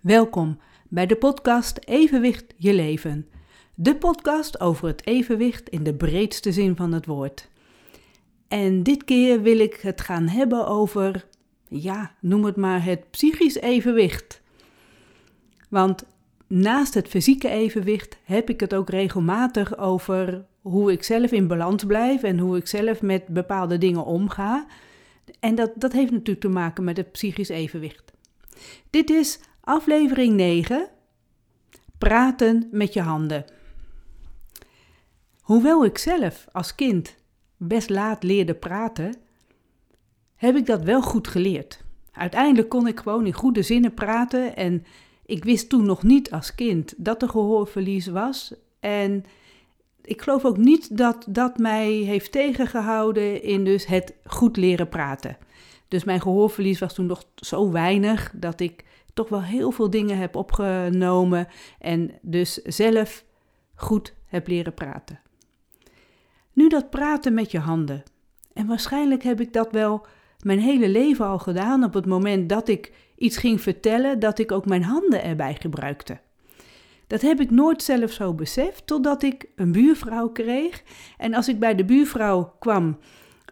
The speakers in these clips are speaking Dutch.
Welkom bij de podcast Evenwicht je leven. De podcast over het evenwicht in de breedste zin van het woord. En dit keer wil ik het gaan hebben over, ja, noem het maar het psychisch evenwicht. Want naast het fysieke evenwicht heb ik het ook regelmatig over hoe ik zelf in balans blijf en hoe ik zelf met bepaalde dingen omga. En dat, dat heeft natuurlijk te maken met het psychisch evenwicht. Dit is aflevering 9. Praten met je handen. Hoewel ik zelf als kind best laat leerde praten, heb ik dat wel goed geleerd. Uiteindelijk kon ik gewoon in goede zinnen praten en ik wist toen nog niet als kind dat er gehoorverlies was. En ik geloof ook niet dat dat mij heeft tegengehouden in dus het goed leren praten. Dus mijn gehoorverlies was toen nog zo weinig dat ik toch wel heel veel dingen heb opgenomen en dus zelf goed heb leren praten. Nu dat praten met je handen. En waarschijnlijk heb ik dat wel mijn hele leven al gedaan op het moment dat ik iets ging vertellen, dat ik ook mijn handen erbij gebruikte. Dat heb ik nooit zelf zo beseft, totdat ik een buurvrouw kreeg. En als ik bij de buurvrouw kwam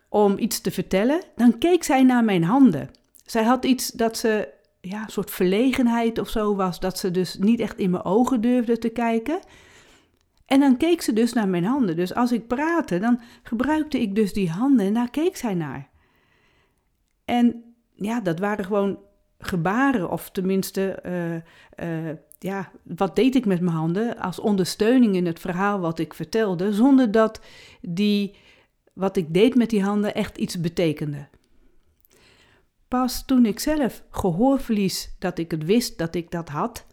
om iets te vertellen, dan keek zij naar mijn handen. Zij had iets dat ze, ja, een soort verlegenheid of zo was, dat ze dus niet echt in mijn ogen durfde te kijken. En dan keek ze dus naar mijn handen. Dus als ik praatte, dan gebruikte ik dus die handen en daar keek zij naar. En ja, dat waren gewoon gebaren, of tenminste, uh, ja, wat deed ik met mijn handen als ondersteuning in het verhaal wat ik vertelde, zonder dat die, wat ik deed met die handen echt iets betekende. Pas toen ik zelf gehoorverlies, dat ik het wist dat ik dat had,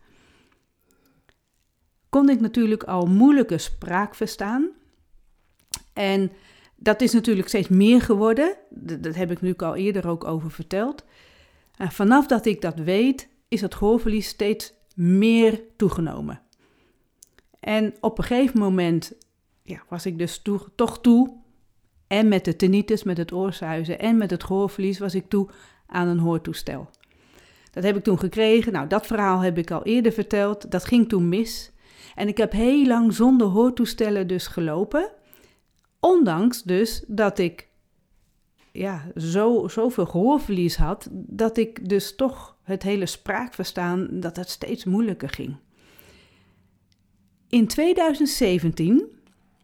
kon ik natuurlijk al moeilijke spraak verstaan. En dat is natuurlijk steeds meer geworden. Dat, heb ik nu al eerder ook over verteld. En vanaf dat ik dat weet, is het gehoorverlies steeds meer toegenomen. En op een gegeven moment ja, was ik dus toch toe, en met de tinnitus, met het oorzuizen en met het gehoorverlies, was ik toe aan een hoortoestel. Dat heb ik toen gekregen. Nou, dat verhaal heb ik al eerder verteld. Dat ging toen mis. En ik heb heel lang zonder hoortoestellen dus gelopen. Ondanks dus dat ik ja, zo, zoveel gehoorverlies had, dat ik dus toch het hele spraakverstaan, dat het steeds moeilijker ging. In 2017,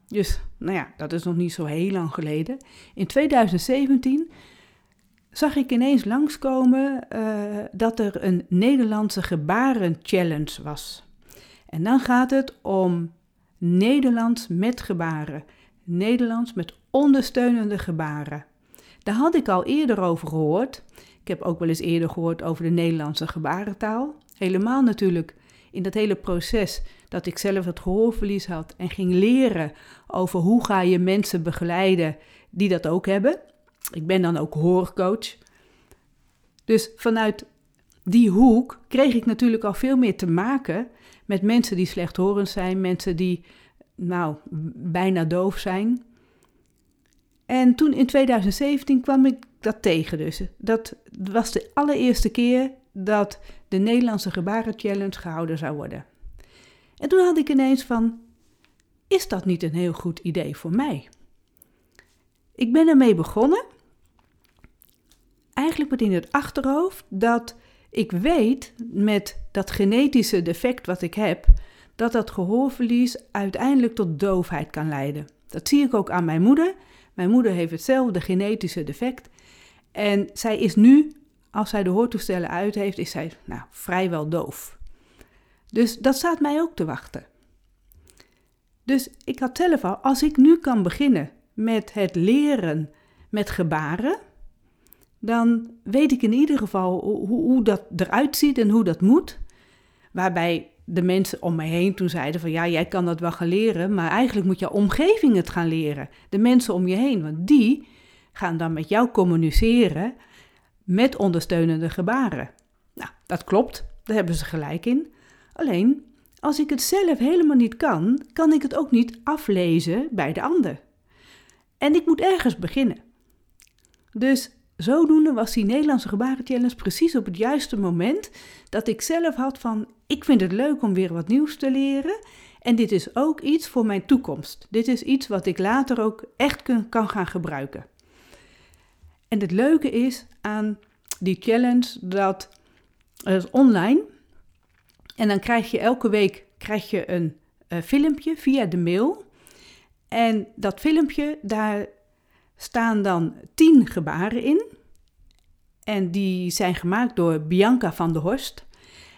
dus nou ja, dat is nog niet zo heel lang geleden, in 2017 zag ik ineens langskomen uh, dat er een Nederlandse gebaren challenge was. En dan gaat het om Nederlands met gebaren. Nederlands met ondersteunende gebaren. Daar had ik al eerder over gehoord. Ik heb ook wel eens eerder gehoord over de Nederlandse gebarentaal. Helemaal natuurlijk in dat hele proces dat ik zelf het gehoorverlies had en ging leren over hoe ga je mensen begeleiden die dat ook hebben. Ik ben dan ook hoorcoach. Dus vanuit die hoek kreeg ik natuurlijk al veel meer te maken met mensen die slechthorend zijn, mensen die nou bijna doof zijn. En toen in 2017 kwam ik dat tegen dus. Dat was de allereerste keer dat de Nederlandse Gebaren Challenge gehouden zou worden. En toen had ik ineens van, is dat niet een heel goed idee voor mij? Ik ben ermee begonnen, eigenlijk in het achterhoofd dat ik weet met dat genetische defect wat ik heb, dat dat gehoorverlies uiteindelijk tot doofheid kan leiden. Dat zie ik ook aan mijn moeder. Mijn moeder heeft hetzelfde genetische defect. En zij is nu, als zij de hoortoestellen uit heeft, is zij nou, vrijwel doof. Dus dat staat mij ook te wachten. Dus ik had zelf al, als ik nu kan beginnen met het leren met gebaren, dan weet ik in ieder geval hoe, hoe dat eruit ziet en hoe dat moet. Waarbij de mensen om me heen toen zeiden van ja, jij kan dat wel gaan leren, maar eigenlijk moet jouw omgeving het gaan leren. De mensen om je heen, want die gaan dan met jou communiceren met ondersteunende gebaren. Nou, dat klopt, daar hebben ze gelijk in. Alleen, als ik het zelf helemaal niet kan, kan ik het ook niet aflezen bij de ander. En ik moet ergens beginnen. Dus zodoende was die Nederlandse gebarenchallenge precies op het juiste moment dat ik zelf had van ik vind het leuk om weer wat nieuws te leren en dit is ook iets voor mijn toekomst. Dit is iets wat ik later ook echt kan gaan gebruiken. En het leuke is aan die challenge dat het online en dan krijg je elke week krijg je een uh, filmpje via de mail. En dat filmpje, daar staan dan tien gebaren in. En die zijn gemaakt door Bianca van der Horst.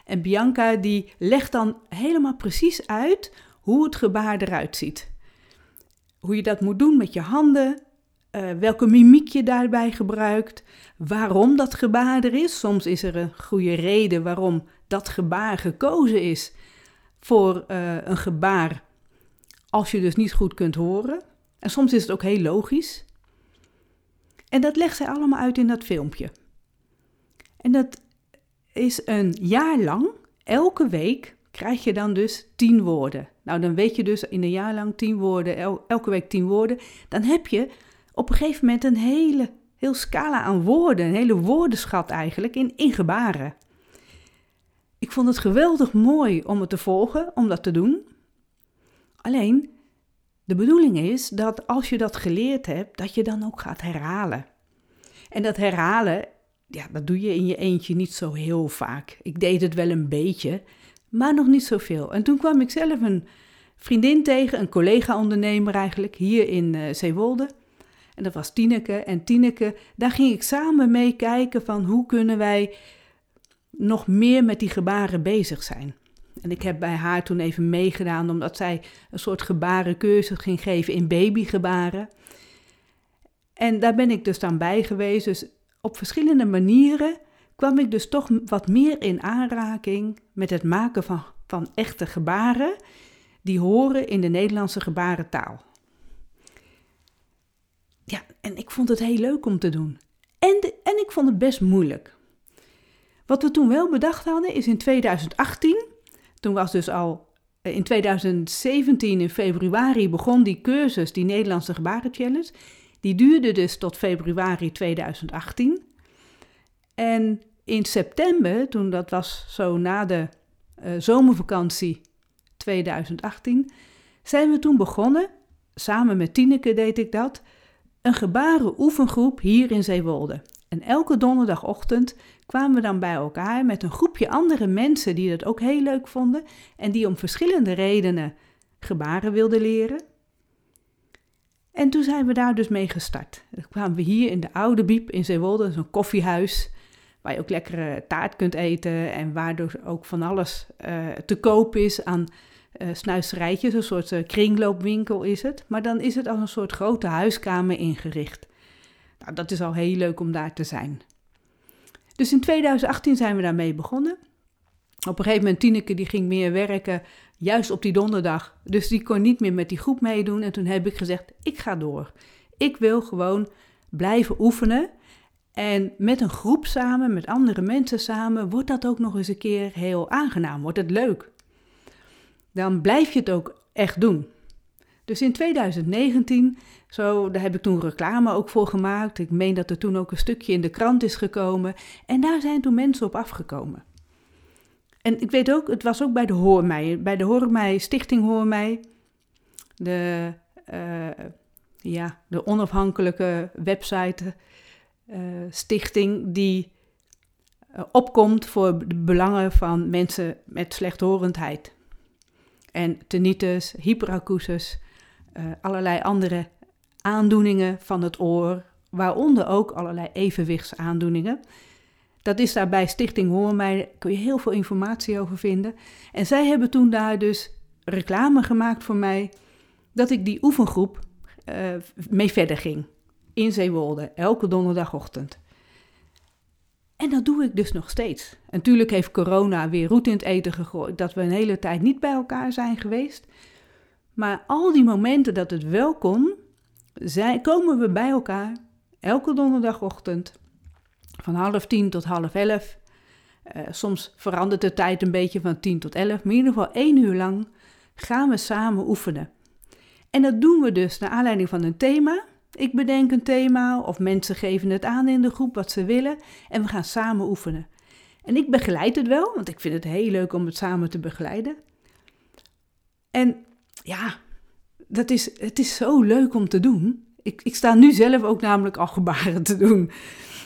En Bianca die legt dan helemaal precies uit hoe het gebaar eruit ziet. Hoe je dat moet doen met je handen, uh, welke mimiek je daarbij gebruikt, waarom dat gebaar er is. Soms is er een goede reden waarom dat gebaar gekozen is voor uh, een gebaar als je dus niet goed kunt horen. En soms is het ook heel logisch. En dat legt zij allemaal uit in dat filmpje. En dat is een jaar lang, elke week krijg je dan dus tien woorden. Nou, dan weet je dus in een jaar lang tien woorden, elke week tien woorden. Dan heb je op een gegeven moment een hele heel scala aan woorden, een hele woordenschat eigenlijk in, in gebaren. Ik vond het geweldig mooi om het te volgen, om dat te doen. Alleen, de bedoeling is dat als je dat geleerd hebt, dat je dan ook gaat herhalen. En dat herhalen, ja, dat doe je in je eentje niet zo heel vaak. Ik deed het wel een beetje, maar nog niet zoveel. En toen kwam ik zelf een vriendin tegen, een collega-ondernemer eigenlijk, hier in uh, Zeewolde. En dat was Tineke. En Tineke, daar ging ik samen mee kijken van hoe kunnen wij nog meer met die gebaren bezig zijn. En ik heb bij haar toen even meegedaan, omdat zij een soort gebarencursus ging geven in babygebaren. En daar ben ik dus dan bij geweest. Dus op verschillende manieren kwam ik dus toch wat meer in aanraking met het maken van, van echte gebaren die horen in de Nederlandse gebarentaal. Ja, en ik vond het heel leuk om te doen. En, en ik vond het best moeilijk. Wat we toen wel bedacht hadden is in 2018, toen was dus al eh, in 2017 in februari begon die cursus, die Nederlandse gebarenchallenge. Die duurde dus tot februari 2018. En in september, toen dat was zo na de uh, zomervakantie 2018, zijn we toen begonnen, samen met Tineke deed ik dat, een gebaren oefengroep hier in Zeewolde. En elke donderdagochtend kwamen we dan bij elkaar met een groepje andere mensen die dat ook heel leuk vonden en die om verschillende redenen gebaren wilden leren. En toen zijn we daar dus mee gestart. Dan kwamen we hier in de Oude Biep in Zeewolde, zo'n koffiehuis, waar je ook lekkere taart kunt eten en waardoor ook van alles uh, te koop is aan uh, snuisterijtjes, een soort uh, kringloopwinkel is het. Maar dan is het als een soort grote huiskamer ingericht. Nou, dat is al heel leuk om daar te zijn. Dus in 2018 zijn we daarmee begonnen. Op een gegeven moment, Tineke die ging meer werken, juist op die donderdag. Dus die kon niet meer met die groep meedoen. En toen heb ik gezegd, ik ga door. Ik wil gewoon blijven oefenen. En met een groep samen, met andere mensen samen, wordt dat ook nog eens een keer heel aangenaam. Wordt het leuk. Dan blijf je het ook echt doen. Dus in 2019, zo, daar heb ik toen reclame ook voor gemaakt. Ik meen dat er toen ook een stukje in de krant is gekomen. En daar zijn toen mensen op afgekomen. En ik weet ook, het was ook bij de Hoormij. Bij de Hoormij, Stichting Hoormij. De, uh, ja, de onafhankelijke website uh, stichting die uh, opkomt voor de belangen van mensen met slechthorendheid. En tinnitus, hyperacusis, uh, allerlei andere aandoeningen van het oor, waaronder ook allerlei evenwichtsaandoeningen. Dat is daar bij Stichting Hoor mij, kun je heel veel informatie over vinden. En zij hebben toen daar dus reclame gemaakt voor mij, dat ik die oefengroep uh, mee verder ging. In Zeewolde, elke donderdagochtend. En dat doe ik dus nog steeds. Natuurlijk heeft corona weer roet in het eten gegooid, dat we een hele tijd niet bij elkaar zijn geweest. Maar al die momenten dat het wel kon, komen we bij elkaar elke donderdagochtend van half tien tot half elf. Uh, soms verandert de tijd een beetje van tien tot elf, maar in ieder geval één uur lang gaan we samen oefenen. En dat doen we dus naar aanleiding van een thema. Ik bedenk een thema of mensen geven het aan in de groep wat ze willen en we gaan samen oefenen. En ik begeleid het wel, want ik vind het heel leuk om het samen te begeleiden. En ja, dat is, het is zo leuk om te doen. Ik, ik sta nu zelf ook namelijk al gebaren te doen.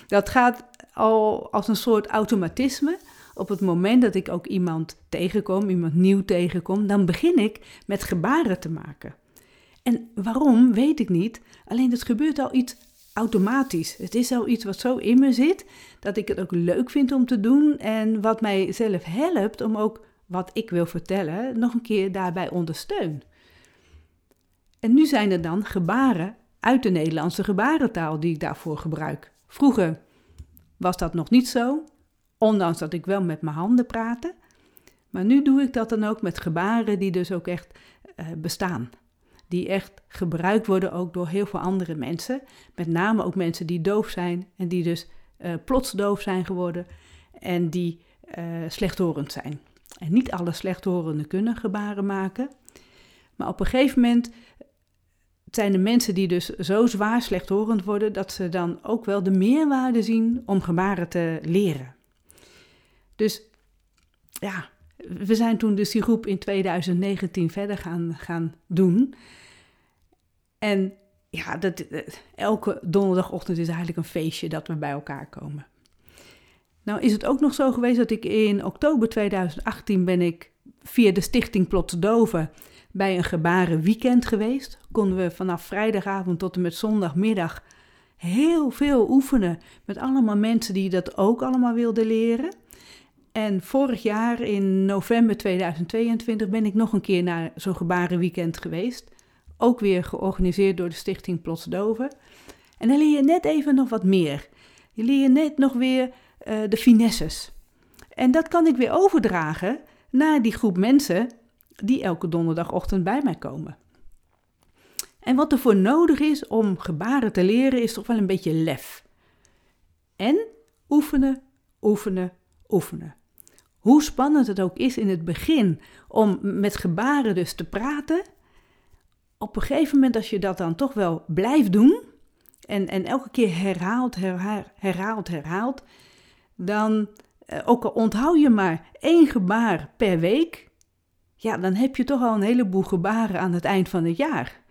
Dat gaat al als een soort automatisme. Op het moment dat ik ook iemand tegenkom, iemand nieuw tegenkom, dan begin ik met gebaren te maken. En waarom, weet ik niet. Alleen het gebeurt al iets automatisch. Het is al iets wat zo in me zit, dat ik het ook leuk vind om te doen en wat mij zelf helpt om ook wat ik wil vertellen nog een keer daarbij ondersteun. En nu zijn er dan gebaren uit de Nederlandse gebarentaal die ik daarvoor gebruik. Vroeger was dat nog niet zo, ondanks dat ik wel met mijn handen praatte. Maar nu doe ik dat dan ook met gebaren die dus ook echt uh, bestaan. Die echt gebruikt worden ook door heel veel andere mensen. Met name ook mensen die doof zijn en die dus uh, plots doof zijn geworden en die uh, slechthorend zijn. En niet alle slechthorenden kunnen gebaren maken. Maar op een gegeven moment zijn de mensen die dus zo zwaar slechthorend worden, dat ze dan ook wel de meerwaarde zien om gebaren te leren. Dus ja, we zijn toen dus die groep in 2019 verder gaan, gaan doen. En ja, dat, elke donderdagochtend is eigenlijk een feestje dat we bij elkaar komen. Nou is het ook nog zo geweest dat ik in oktober 2018 ben ik via de stichting Plots Doven bij een gebaren weekend geweest. Konden we vanaf vrijdagavond tot en met zondagmiddag heel veel oefenen met allemaal mensen die dat ook allemaal wilden leren. En vorig jaar in november 2022 ben ik nog een keer naar zo'n gebarenweekend geweest. Ook weer georganiseerd door de stichting Plots Doven. En dan leer je net even nog wat meer. Je leert net nog weer uh, de finesses. En dat kan ik weer overdragen naar die groep mensen die elke donderdagochtend bij mij komen. En wat er voor nodig is om gebaren te leren, is toch wel een beetje lef. En oefenen, oefenen, oefenen. Hoe spannend het ook is in het begin om met gebaren dus te praten, op een gegeven moment als je dat dan toch wel blijft doen en, en elke keer herhaalt, herhaalt, herhaalt, dan, eh, ook al onthoud je maar één gebaar per week, ja, dan heb je toch al een heleboel gebaren aan het eind van het jaar.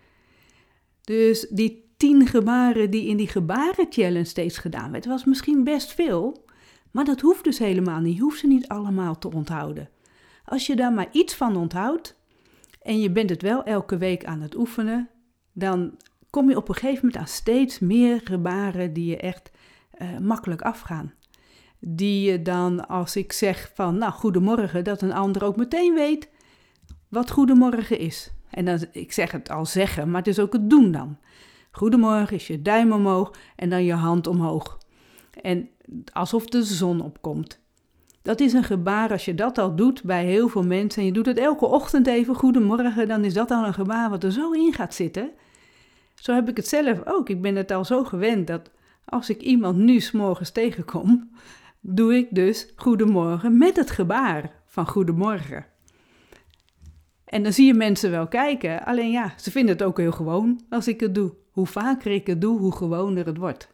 Dus die tien gebaren die in die gebaren-challenge steeds gedaan werd, was misschien best veel, maar dat hoeft dus helemaal niet. Je hoeft ze niet allemaal te onthouden. Als je daar maar iets van onthoudt en je bent het wel elke week aan het oefenen, dan kom je op een gegeven moment aan steeds meer gebaren die je echt uh, makkelijk afgaan. Die je dan, als ik zeg van, nou, goedemorgen, dat een ander ook meteen weet wat goedemorgen is. En dan, ik zeg het al zeggen, maar het is ook het doen dan. Goedemorgen is je duim omhoog en dan je hand omhoog. En alsof de zon opkomt. Dat is een gebaar, als je dat al doet bij heel veel mensen en je doet het elke ochtend even goedemorgen, dan is dat al een gebaar wat er zo in gaat zitten. Zo heb ik het zelf ook. Ik ben het al zo gewend dat als ik iemand nu s'morgens tegenkom, doe ik dus goedemorgen met het gebaar van goedemorgen. En dan zie je mensen wel kijken, alleen ja, ze vinden het ook heel gewoon als ik het doe. Hoe vaker ik het doe, hoe gewoner het wordt.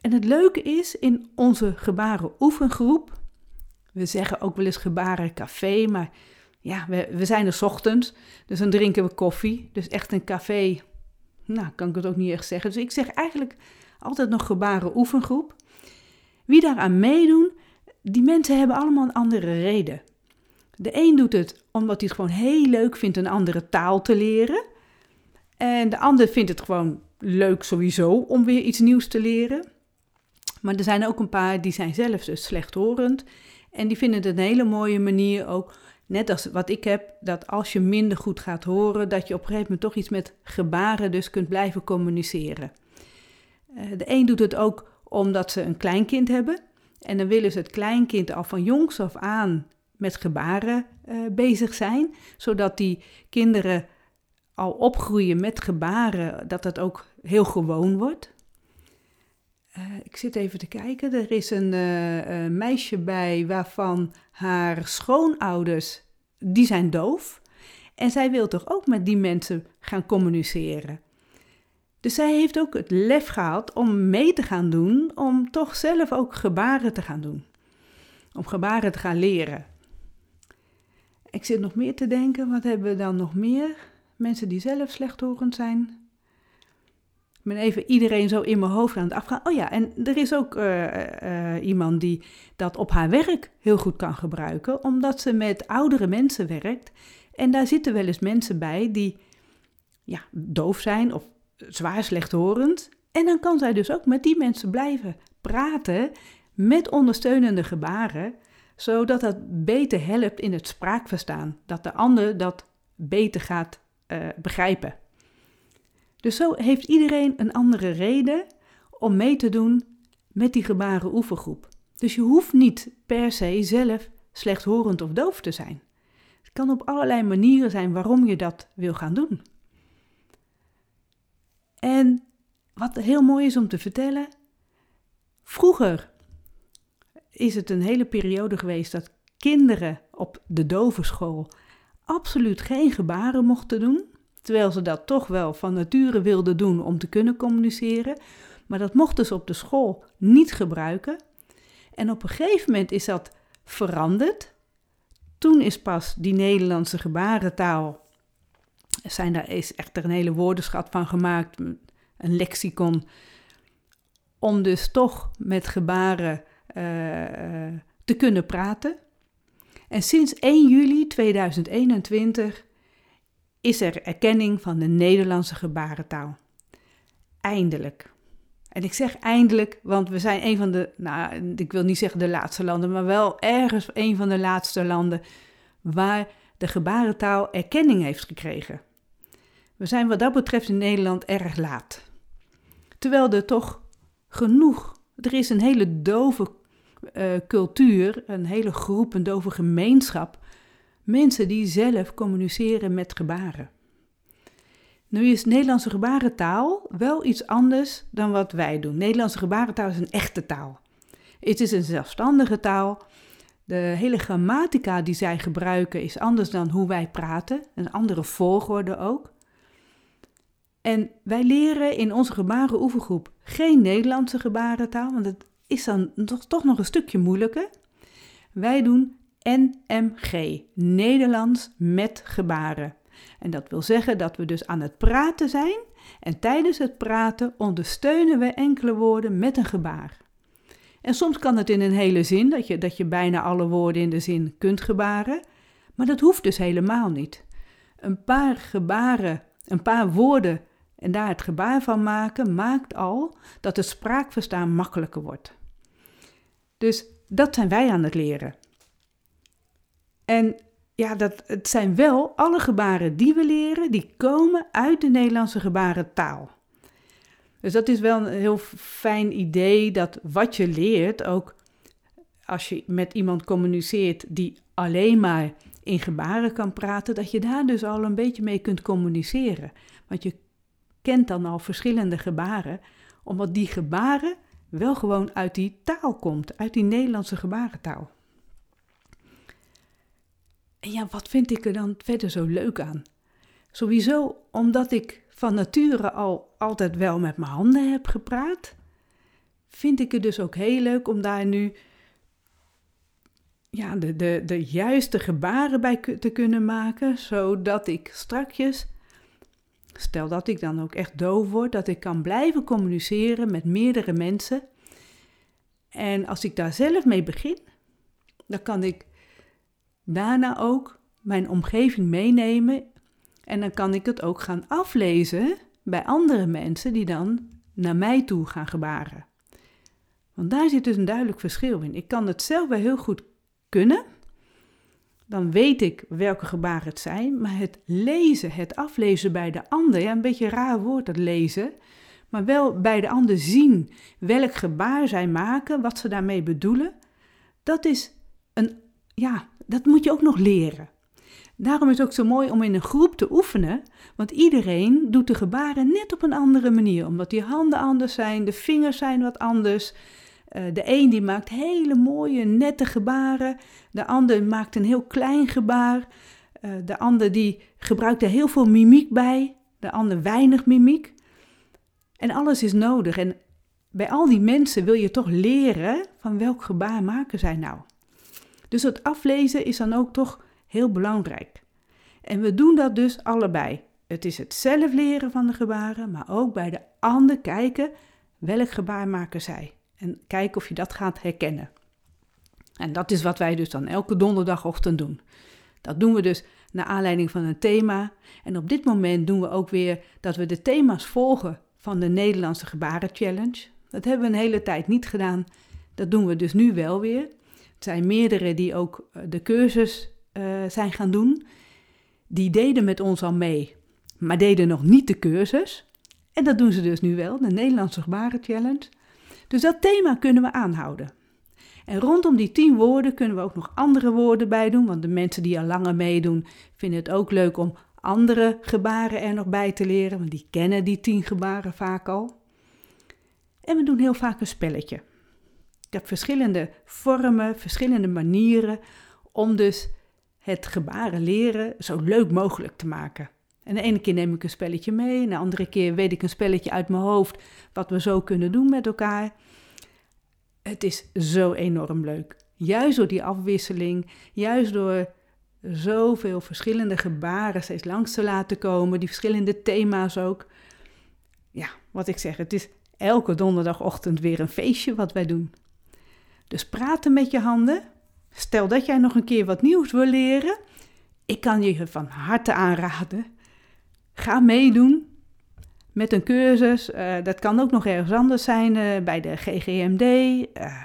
En het leuke is, in onze gebaren oefengroep, we zeggen ook wel eens gebaren café, maar ja, we, we zijn er ochtends, dus dan drinken we koffie. Dus echt een café, nou kan ik het ook niet echt zeggen. Dus ik zeg eigenlijk altijd nog gebaren oefengroep. Wie daaraan meedoen, die mensen hebben allemaal een andere reden. De een doet het omdat hij het gewoon heel leuk vindt een andere taal te leren. En de ander vindt het gewoon leuk sowieso om weer iets nieuws te leren. Maar er zijn ook een paar die zijn zelf dus slechthorend. En die vinden het een hele mooie manier ook, net als wat ik heb, dat als je minder goed gaat horen, dat je op een gegeven moment toch iets met gebaren dus kunt blijven communiceren. Eh, de een doet het ook omdat ze een kleinkind hebben. En dan willen ze het kleinkind al van jongs af aan met gebaren uh, bezig zijn, zodat die kinderen al opgroeien met gebaren, dat het ook heel gewoon wordt. Uh, ik zit even te kijken. Er is een meisje bij waarvan haar schoonouders, die zijn doof. En zij wil toch ook met die mensen gaan communiceren. Dus zij heeft ook het lef gehad om mee te gaan doen, om toch zelf ook gebaren te gaan doen. Om gebaren te gaan leren. Ik zit nog meer te denken, wat hebben we dan nog meer? Mensen die zelf slechthorend zijn. Ik ben even iedereen zo in mijn hoofd aan het afgaan. Oh ja, en er is ook uh, uh, iemand die dat op haar werk heel goed kan gebruiken, omdat ze met oudere mensen werkt. En daar zitten wel eens mensen bij die ja, doof zijn of zwaar slechthorend. En dan kan zij dus ook met die mensen blijven praten met ondersteunende gebaren, zodat dat beter helpt in het spraakverstaan. Dat de ander dat beter gaat uh, begrijpen. Dus zo heeft iedereen een andere reden om mee te doen met die gebaren oefengroep. Dus je hoeft niet per se zelf slechthorend of doof te zijn. Het kan op allerlei manieren zijn waarom je dat wil gaan doen. En wat heel mooi is om te vertellen, vroeger is het een hele periode geweest dat kinderen op de dovenschool absoluut geen gebaren mochten doen, terwijl ze dat toch wel van nature wilden doen om te kunnen communiceren, maar dat mochten ze op de school niet gebruiken. En op een gegeven moment is dat veranderd. Toen is pas die Nederlandse gebarentaal zijn daar is echt een hele woordenschat van gemaakt, een lexicon, om dus toch met gebaren uh, te kunnen praten. En sinds 1 juli 2021 is er erkenning van de Nederlandse gebarentaal. Eindelijk. En ik zeg eindelijk, want we zijn een van de, nou, ik wil niet zeggen de laatste landen, maar wel ergens een van de laatste landen waar de gebarentaal erkenning heeft gekregen. We zijn wat dat betreft in Nederland erg laat. Terwijl er toch genoeg, er is een hele dove uh, cultuur, een hele groep, een dove gemeenschap, mensen die zelf communiceren met gebaren. Nu is Nederlandse gebarentaal wel iets anders dan wat wij doen. Nederlandse gebarentaal is een echte taal. Het is een zelfstandige taal. De hele grammatica die zij gebruiken is anders dan hoe wij praten, een andere volgorde ook. En wij leren in onze gebarenoefengroep geen Nederlandse gebarentaal, want het is dan toch, toch nog een stukje moeilijker. Wij doen NMG, Nederlands met gebaren. En dat wil zeggen dat we dus aan het praten zijn en tijdens het praten ondersteunen we enkele woorden met een gebaar. En soms kan het in een hele zin, dat je, dat je bijna alle woorden in de zin kunt gebaren, maar dat hoeft dus helemaal niet. Een paar gebaren, een paar woorden en daar het gebaar van maken maakt al dat het spraakverstaan makkelijker wordt. Dus dat zijn wij aan het leren. En ja, dat, het zijn wel alle gebaren die we leren, die komen uit de Nederlandse gebarentaal. Dus dat is wel een heel fijn idee dat wat je leert, ook als je met iemand communiceert die alleen maar in gebaren kan praten, dat je daar dus al een beetje mee kunt communiceren. Want je kent dan al verschillende gebaren, omdat die gebaren wel gewoon uit die taal komt, uit die Nederlandse gebarentaal. En ja, wat vind ik er dan verder zo leuk aan? Sowieso omdat ik van nature al altijd wel met mijn handen heb gepraat, vind ik het dus ook heel leuk om daar nu ja, de, de, de juiste gebaren bij te kunnen maken, zodat ik strakjes Stel dat ik dan ook echt doof word, dat ik kan blijven communiceren met meerdere mensen. En als ik daar zelf mee begin, dan kan ik daarna ook mijn omgeving meenemen en dan kan ik het ook gaan aflezen bij andere mensen die dan naar mij toe gaan gebaren. Want daar zit dus een duidelijk verschil in. Ik kan het zelf wel heel goed kunnen, dan weet ik welke gebaren het zijn. Maar het lezen, het aflezen bij de ander, ja, een beetje een raar woord dat lezen, maar wel bij de ander zien welk gebaar zij maken, wat ze daarmee bedoelen, dat is een, ja, dat moet je ook nog leren. Daarom is het ook zo mooi om in een groep te oefenen, want iedereen doet de gebaren net op een andere manier, omdat die handen anders zijn, de vingers zijn wat anders. Eh, de een die maakt hele mooie, nette gebaren. De ander maakt een heel klein gebaar. Uh, de ander die gebruikt er heel veel mimiek bij. De ander weinig mimiek. En alles is nodig. En bij al die mensen wil je toch leren van welk gebaar maken zij nou. Dus het aflezen is dan ook toch heel belangrijk. En we doen dat dus allebei. Het is het zelf leren van de gebaren, maar ook bij de ander kijken welk gebaar maken zij. En kijken of je dat gaat herkennen. En dat is wat wij dus dan elke donderdagochtend doen. Dat doen we dus naar aanleiding van een thema. En op dit moment doen we ook weer dat we de thema's volgen van de Nederlandse Gebaren Challenge. Dat hebben we een hele tijd niet gedaan. Dat doen we dus nu wel weer. Er zijn meerdere die ook eh, de cursus uh, zijn gaan doen. Die deden met ons al mee, maar deden nog niet de cursus. En dat doen ze dus nu wel, de Nederlandse Gebaren Challenge. Dus dat thema kunnen we aanhouden. En rondom die tien woorden kunnen we ook nog andere woorden bij doen, want de mensen die al langer meedoen vinden het ook leuk om andere gebaren er nog bij te leren, want die kennen die tien gebaren vaak al. En we doen heel vaak een spelletje. Ik heb verschillende vormen, verschillende manieren om dus het gebaren leren zo leuk mogelijk te maken. En de ene keer neem ik een spelletje mee, de andere keer weet ik een spelletje uit mijn hoofd wat we zo kunnen doen met elkaar. Het is zo enorm leuk. Juist door die afwisseling, juist door zoveel verschillende gebaren steeds langs te laten komen, die verschillende thema's ook. Ja, wat ik zeg, het is elke donderdagochtend weer een feestje wat wij doen. Dus praten met je handen. Stel dat jij nog een keer wat nieuws wil leren. Ik kan je van harte aanraden. Ga meedoen met een cursus. Uh, dat kan ook nog ergens anders zijn, uh, bij de GGMD. Eh,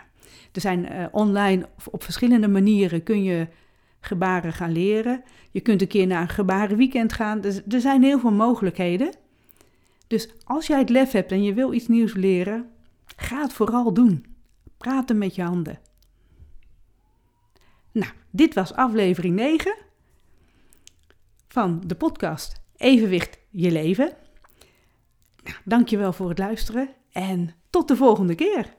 er zijn online op verschillende manieren kun je gebaren gaan leren. Je kunt een keer naar een gebarenweekend gaan. Dus er zijn heel veel mogelijkheden. Dus als jij het lef hebt en je wil iets nieuws leren, ga het vooral doen. Praten met je handen. Nou, dit was aflevering 9 van de podcast Evenwicht je leven. Nou, dankjewel voor het luisteren en tot de volgende keer.